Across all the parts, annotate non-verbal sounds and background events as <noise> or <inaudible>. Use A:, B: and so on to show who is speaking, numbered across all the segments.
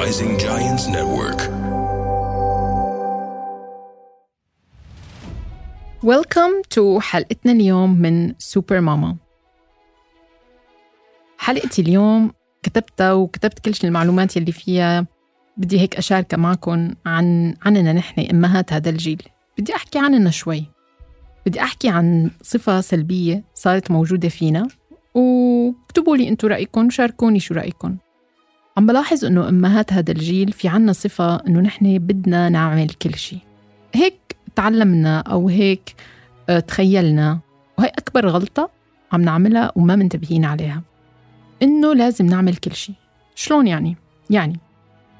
A: Rising Giants Network.
B: Welcome to حلقتنا اليوم من سوبر ماما حلقتي اليوم كتبتها وكتبت كل شيء المعلومات يلي فيها. بدي هيك أشاركها معكم عن عننا نحن أمهات هذا الجيل. بدي أحكي عننا شوي. بدي أحكي عن صفة سلبية صارت موجودة فينا. واكتبوا لي أنتوا رأيكم وشاركوني شو رأيكم عم بلاحظ إنه أمهات هذا الجيل في عنا صفة إنه نحن بدنا نعمل كل شيء هيك تعلمنا أو هيك آه، تخيلنا. وهي أكبر غلطة عم نعملها وما منتبهين عليها. إنه لازم نعمل كل شيء شلون يعني؟ يعني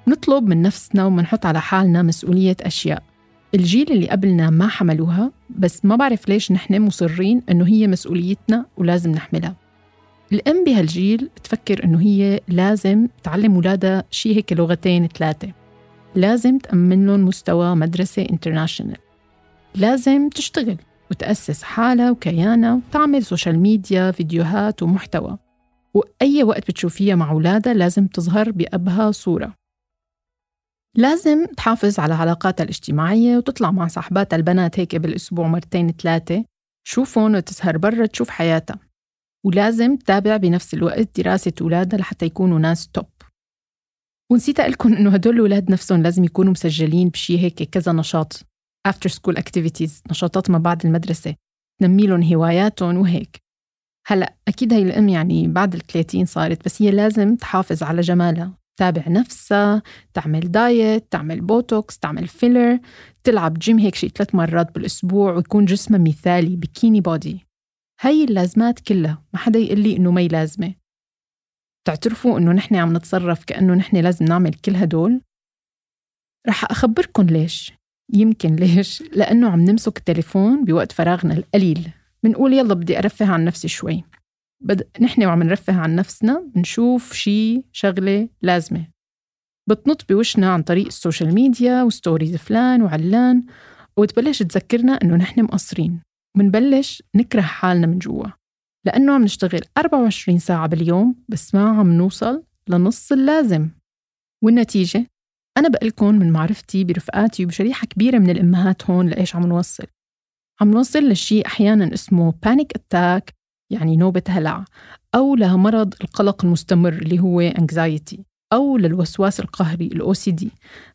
B: نطلب من نفسنا ومنحط على حالنا مسؤولية أشياء. الجيل اللي قبلنا ما حملوها بس ما بعرف ليش نحن مصرين إنه هي مسؤوليتنا ولازم نحملها. الأم بهالجيل بتفكر إنه هي لازم تعلم أولادها شي هيك لغتين ثلاثة. لازم تأمن لهم مستوى مدرسة international لازم تشتغل وتأسس حالها وكيانها وتعمل سوشيال ميديا فيديوهات ومحتوى. وأي وقت بتشوفيها مع أولادها لازم تظهر بأبهى صورة. لازم تحافظ على علاقاتها الاجتماعية وتطلع مع صاحباتها البنات هيك بالأسبوع مرتين ثلاثة. تشوفهم وتسهر برا تشوف حياتها. ولازم تتابع بنفس الوقت دراسة أولادها لحتى يكونوا ناس top ونسيت أقول لكم إنه هدول الأولاد نفسهم لازم يكونوا مسجلين بشي هيك كذا نشاط after school activities نشاطات ما بعد المدرسة تنمي لهم هواياتهم وهيك. هلأ أكيد هي الأم يعني بعد ال 30 صارت بس هي لازم تحافظ على جمالها. تتابع نفسها تعمل diet تعمل بوتوكس تعمل filler تلعب جيم هيك شي ثلاث مرات بالأسبوع ويكون جسمها مثالي بكيني بودي هاي اللازمات كلها ما حدا يقول لي إنه ما لازمة. تعترفوا إنه نحن عم نتصرف كأنه نحن لازم نعمل كل هدول؟ رح أخبركن ليش. يمكن ليش. لأنه عم نمسك التليفون بوقت فراغنا القليل. بنقول يلا بدي أرفه عن نفسي شوي. بد... نحن وعم نرفه عن نفسنا بنشوف شي شغلة لازمة. بتنط بوشنا عن طريق السوشيال ميديا و stories فلان وعلان وتبلش تذكرنا إنه نحن مقصرين. منبلش نكره حالنا من جوا. لأنه عم نشتغل 24 ساعة باليوم بس ما عم نوصل لنص اللازم. والنتيجة؟ أنا بقلكن من معرفتي برفقاتي وبشريحة كبيرة من الأمهات هون لإيش عم نوصل. عم نوصل لشيء أحيانا اسمه panic attack يعني نوبة هلع أو لمرض القلق المستمر اللي هو anxiety أو للوسواس القهري ال OCD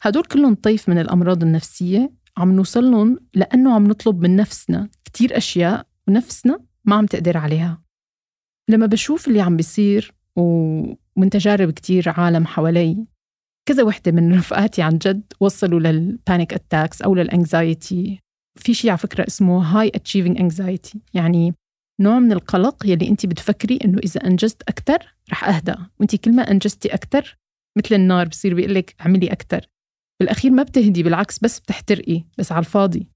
B: هدول كلهم طيف من الأمراض النفسية. عم نوصل لهم لأنه عم نطلب من نفسنا كتير أشياء ونفسنا ما عم تقدر عليها. لما بشوف اللي عم بيصير ومن تجارب كتير عالم حوالي كذا وحدة من رفقاتي عن جد وصلوا لل panic attacks أو لل anxiety في شيء على فكرة اسمه high achieving anxiety يعني نوع من القلق يلي انت بتفكري إنه إذا أنجزت أكثر رح اهدى وانت كل ما أنجزتي أكثر مثل النار بصير بيقول لك اعملي أكثر بالأخير ما بتهدي بالعكس بس بتحترقي بس على الفاضي.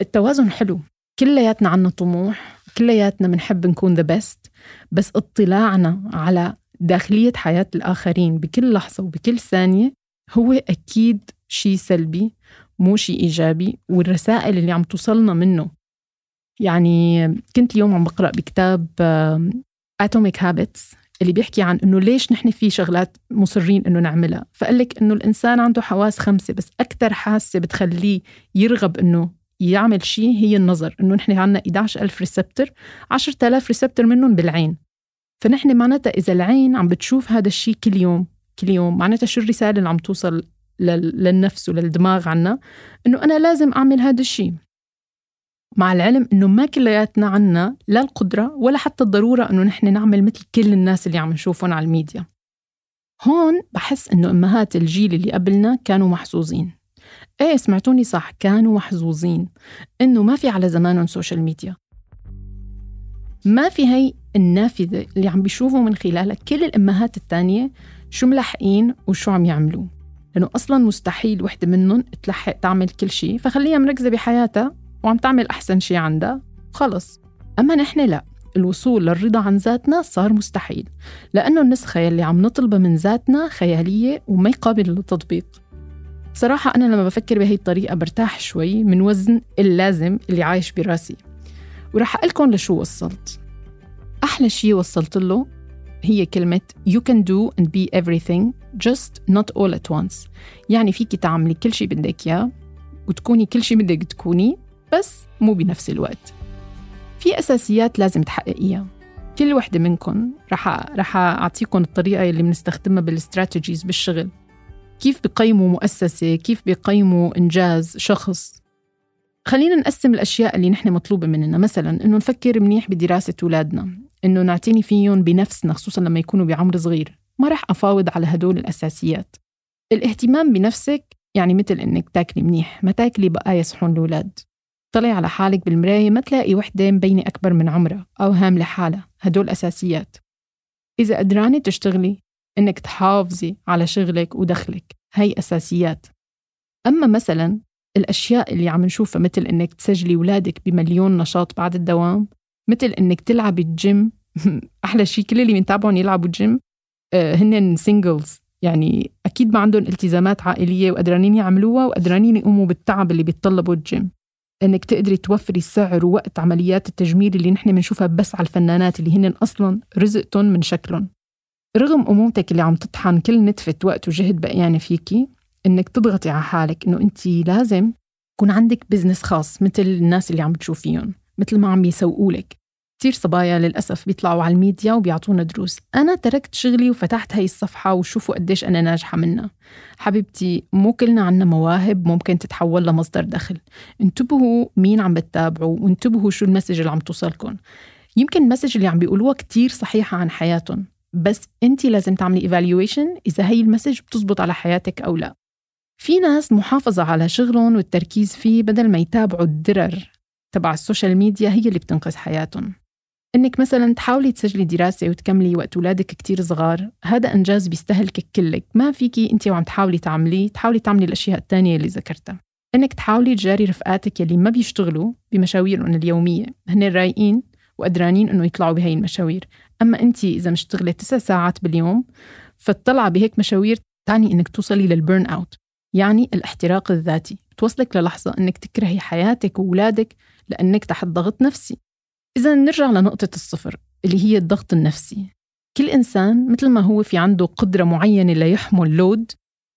B: التوازن حلو. كلياتنا عنا طموح كلياتنا بنحب نكون ذا بيست بس اطلاعنا على داخلية حياة الآخرين بكل لحظة وبكل ثانية هو أكيد شيء سلبي مو شيء إيجابي والرسائل اللي عم توصلنا منه. يعني كنت اليوم عم بقرأ بكتاب Atomic Habits اللي بيحكي عن إنه ليش نحن في شغلات مصرين إنه نعملها. فقال لك إنه الإنسان عنده حواس خمسة بس أكثر حاسة بتخليه يرغب إنه يعمل شيء هي النظر إنه نحن عندنا 11000 receptor 10000 receptor منهم بالعين. فنحن معناتها إذا العين عم بتشوف هذا الشيء كل يوم كل يوم معناتها شو الرسالة اللي عم توصل للنفس وللدماغ عنا؟ إنه أنا لازم أعمل هذا الشيء. مع العلم إنه ما كلياتنا عنا لا القدرة ولا حتى الضرورة إنه نحن نعمل مثل كل الناس اللي عم نشوفهم على الميديا. هون بحس إنه أمهات الجيل اللي قبلنا كانوا محظوظين. إيه سمعتوني صح كانوا محظوظين إنه ما في على زمانهم سوشيال ميديا ما في هي النافذة اللي عم بيشوفوا من خلالها كل الأمهات التانية شو ملحقين وشو عم يعملوا. لأنه أصلا مستحيل وحدة منهم تلحق تعمل كل شيء فخليها مركزة بحياتها وعم تعمل أحسن شيء عندها خلص أما نحن لا الوصول للرضا عن ذاتنا صار مستحيل لأنه النسخة يلي عم نطلبها من ذاتنا خيالية وما قابلة للتطبيق. صراحة أنا لما بفكر بهي الطريقة برتاح شوي من وزن اللازم اللي عايش براسي. ورح أقلكم لشو وصلت. أحلى شيء وصلت له هي كلمة you can do and be everything just not all at once. يعني فيكي تعملي كل شيء بدك إياه وتكوني كل شيء بدك تكوني بس مو بنفس الوقت. في أساسيات لازم تحققيها. كل وحدة منكم رح رح أعطيكم الطريقة اللي بنستخدمها بالاستراتيجيز بالشغل. كيف بقيموا مؤسسة؟ كيف بقيموا إنجاز شخص؟ خلينا نقسم الأشياء اللي نحن مطلوبة مننا. مثلا إنه نفكر منيح بدراسة أولادنا إنه نعتني فيهم بنفسنا خصوصا لما يكونوا بعمر صغير. ما رح أفاوض على هدول الأساسيات. الاهتمام بنفسك يعني مثل إنك تاكلي منيح ما تاكلي بقايا صحون الأولاد. طلعي على حالك بالمراية ما تلاقي وحدة مبينة أكبر من عمرها أو هاملة حالها هدول أساسيات. إذا قدرانة تشتغلي إنك تحافظي على شغلك ودخلك. هي أساسيات. أما مثلا الأشياء اللي عم نشوفها مثل إنك تسجلي ولادك بمليون نشاط بعد الدوام مثل إنك تلعبي الجيم. <laughs> أحلى شيء كل اللي بنتابعهم يلعبوا الجيم آه، هن singles يعني أكيد ما عندهم التزامات عائلية وقدرانين يعملوها وقدرانين يقوموا بالتعب اللي بيتطلبوا الجيم. إنك تقدري توفري سعر ووقت عمليات التجميل اللي نحن بنشوفها بس على الفنانات اللي هن أصلا رزقتهم من شكلهم. رغم أمومتك اللي عم تطحن كل نتفة وقت وجهد بقيانه فيكي إنك تضغطي على حالك إنه انت لازم يكون عندك business خاص مثل الناس اللي عم تشوفيهم مثل ما عم يسوقوا لك. كثير صبايا للأسف بيطلعوا على الميديا وبيعطونا دروس. أنا تركت شغلي وفتحت هاي الصفحة وشوفوا قديش أنا ناجحة منها. حبيبتي مو كلنا عنا مواهب ممكن تتحول لمصدر دخل. انتبهوا مين عم بتتابعوا وانتبهوا شو ال message اللي عم توصلكم يمكن ال message اللي عم بيقولوها كتير صحيحة عن حياتهم بس انت لازم تعملي evaluation إذا هي ال message بتزبط على حياتك أو لا. في ناس محافظة على شغلهم والتركيز فيه بدل ما يتابعوا الدرر تبع السوشيال ميديا هي اللي بتنقذ حياتهم. إنك مثلا تحاولي تسجلي دراسة وتكملي وقت اولادك كتير صغار هذا إنجاز بيستهلكك كلك. ما فيكي انت وعم تحاولي تعمليه تحاولي تعملي الأشياء الثانية اللي ذكرتها. إنك تحاولي تجاري رفقاتك يلي ما بيشتغلوا بمشاويرهم اليومية. هن رايقين وقدرانين إنه يطلعوا بهي المشاوير. أما أنت إذا مشتغله تسع ساعات باليوم فالطلعة بهيك مشاوير تعني إنك توصلي لل burn out يعني الاحتراق الذاتي. بتوصلك للحظة إنك تكرهي حياتك واولادك لأنك تحت ضغط نفسي. إذا نرجع لنقطة الصفر اللي هي الضغط النفسي. كل إنسان مثل ما هو في عنده قدرة معينة ليحمل load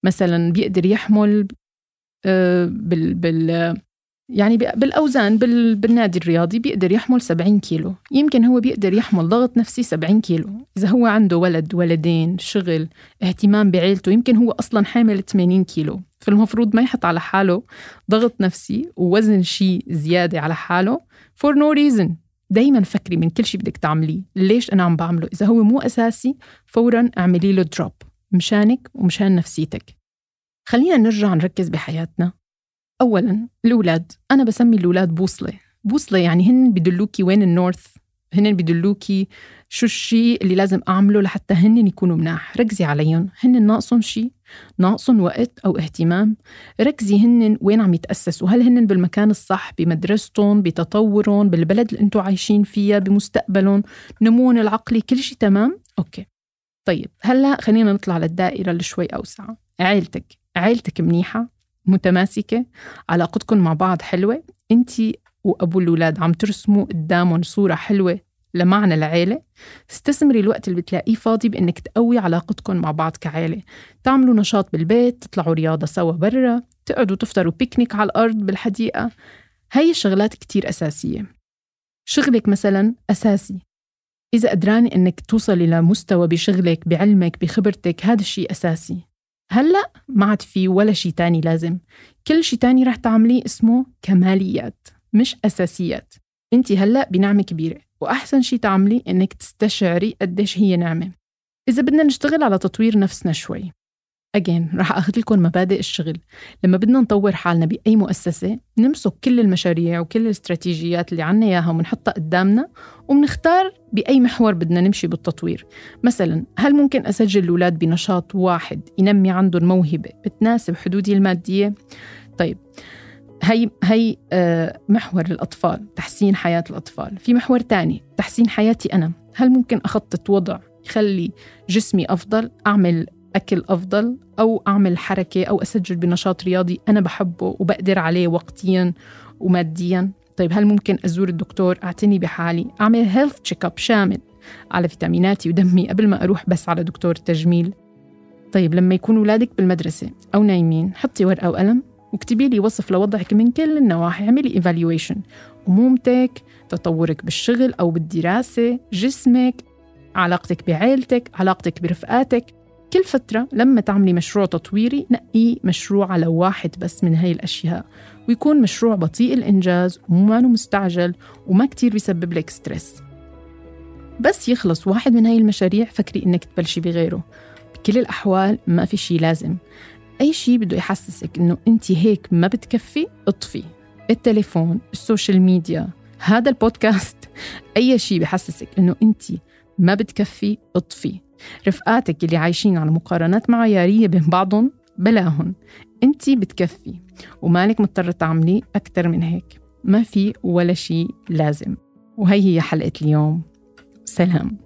B: مثلا بيقدر يحمل آه، بال, بال يعني بالأوزان بالنادي الرياضي بيقدر يحمل 70 كيلو. يمكن هو بيقدر يحمل ضغط نفسي 70 كيلو. إذا هو عنده ولد ولدين شغل اهتمام بعيلته يمكن هو أصلا حامل 80 كيلو. فالمفروض ما يحط على حاله ضغط نفسي ووزن شيء زيادة على حاله for no reason. دايما فكري من كل شيء بدك تعمليه. ليش أنا عم بعمله؟ إذا هو مو أساسي فورا اعملي له دروب مشانك ومشان نفسيتك. خلينا نرجع نركز بحياتنا. اولا الأولاد. أنا بسمي الأولاد بوصلة. بوصلة يعني هن بدلوكي وين ال north هن بدلوكي شو الشيء اللي لازم أعمله لحتى هن يكونوا مناح. ركزي عليهم. هن ناقصهم شيء ناقصهم وقت أو اهتمام؟ ركزي هن وين عم يتأسسوا. هل هن بالمكان الصح بمدرستهم بتطورهم بالبلد اللي أنتم عايشين فيها بمستقبلهم نموهم العقلي كل شيء تمام؟ okay. طيب هلأ خلينا نطلع للدائرة اللي شوي أوسع. عيلتك. عيلتك منيحة؟ متماسكة علاقتكم مع بعض حلوة. انت وأبو الأولاد عم ترسموا قدامهم صورة حلوة لمعنى العيلة. استثمري الوقت اللي بتلاقيه فاضي بإنك تقوي علاقتكم مع بعض كعيلة. تعملوا نشاط بالبيت تطلعوا رياضة سوا برا تقعدوا تفطروا بيكنيك على الأرض بالحديقة. هاي الشغلات كتير أساسية. شغلك مثلا أساسي. إذا قدراني إنك توصلي لمستوى بشغلك بعلمك بخبرتك هذا الشيء أساسي. هلأ ما عاد في ولا شيء تاني لازم. كل شيء تاني رح تعمليه اسمه كماليات مش أساسيات. انت هلأ بنعمة كبيرة وأحسن شي تعملي إنك تستشعري قديش هي نعمة إذا بدنا نشتغل على تطوير نفسنا شوي. أجين رح أخذ لكم مبادئ الشغل. لما بدنا نطور حالنا بأي مؤسسة نمسك كل المشاريع وكل الاستراتيجيات اللي عنا إياها ونحطها قدامنا وبنختار بأي محور بدنا نمشي بالتطوير. مثلا هل ممكن أسجل الأولاد بنشاط واحد ينمي عندهم موهبة بتناسب حدودي المادية؟ طيب هي هي آه، محور الأطفال تحسين حياة الأطفال. في محور تاني تحسين حياتي أنا. هل ممكن أخطط وضع يخلي جسمي أفضل؟ أعمل أكل أفضل أو أعمل حركة أو أسجل بنشاط رياضي أنا بحبه وبقدر عليه وقتيا وماديا. طيب هل ممكن أزور الدكتور؟ أعتني بحالي. أعمل health check up شامل على فيتاميناتي ودمي قبل ما أروح بس على دكتور تجميل. طيب لما يكون ولادك بالمدرسة أو نايمين حطي ورقة وقلم واكتبي لي وصف لوضعك من كل النواحي. اعملي evaluation أمومتك تطورك بالشغل أو بالدراسة جسمك علاقتك بعيلتك علاقتك برفقاتك. كل فترة لما تعملي مشروع تطويري نقي مشروع على واحد بس من هاي الأشياء ويكون مشروع بطيء الإنجاز وما مستعجل وما كتير بيسبب لك stress. بس يخلص واحد من هاي المشاريع فكري إنك تبلشي بغيره. بكل الأحوال ما في شي لازم. أي شي بده يحسسك إنه أنت هيك ما بتكفي اطفي. التليفون ال social media هذا البودكاست. <laughs> أي شي بحسسك إنه أنت ما بتكفي اطفي. رفقاتك اللي عايشين على مقارنات معيارية بين بعضهم بلاهن انت بتكفي ومالك مضطرة تعملي أكثر من هيك. ما في ولا شيء لازم. وهي هي حلقة اليوم. سلام.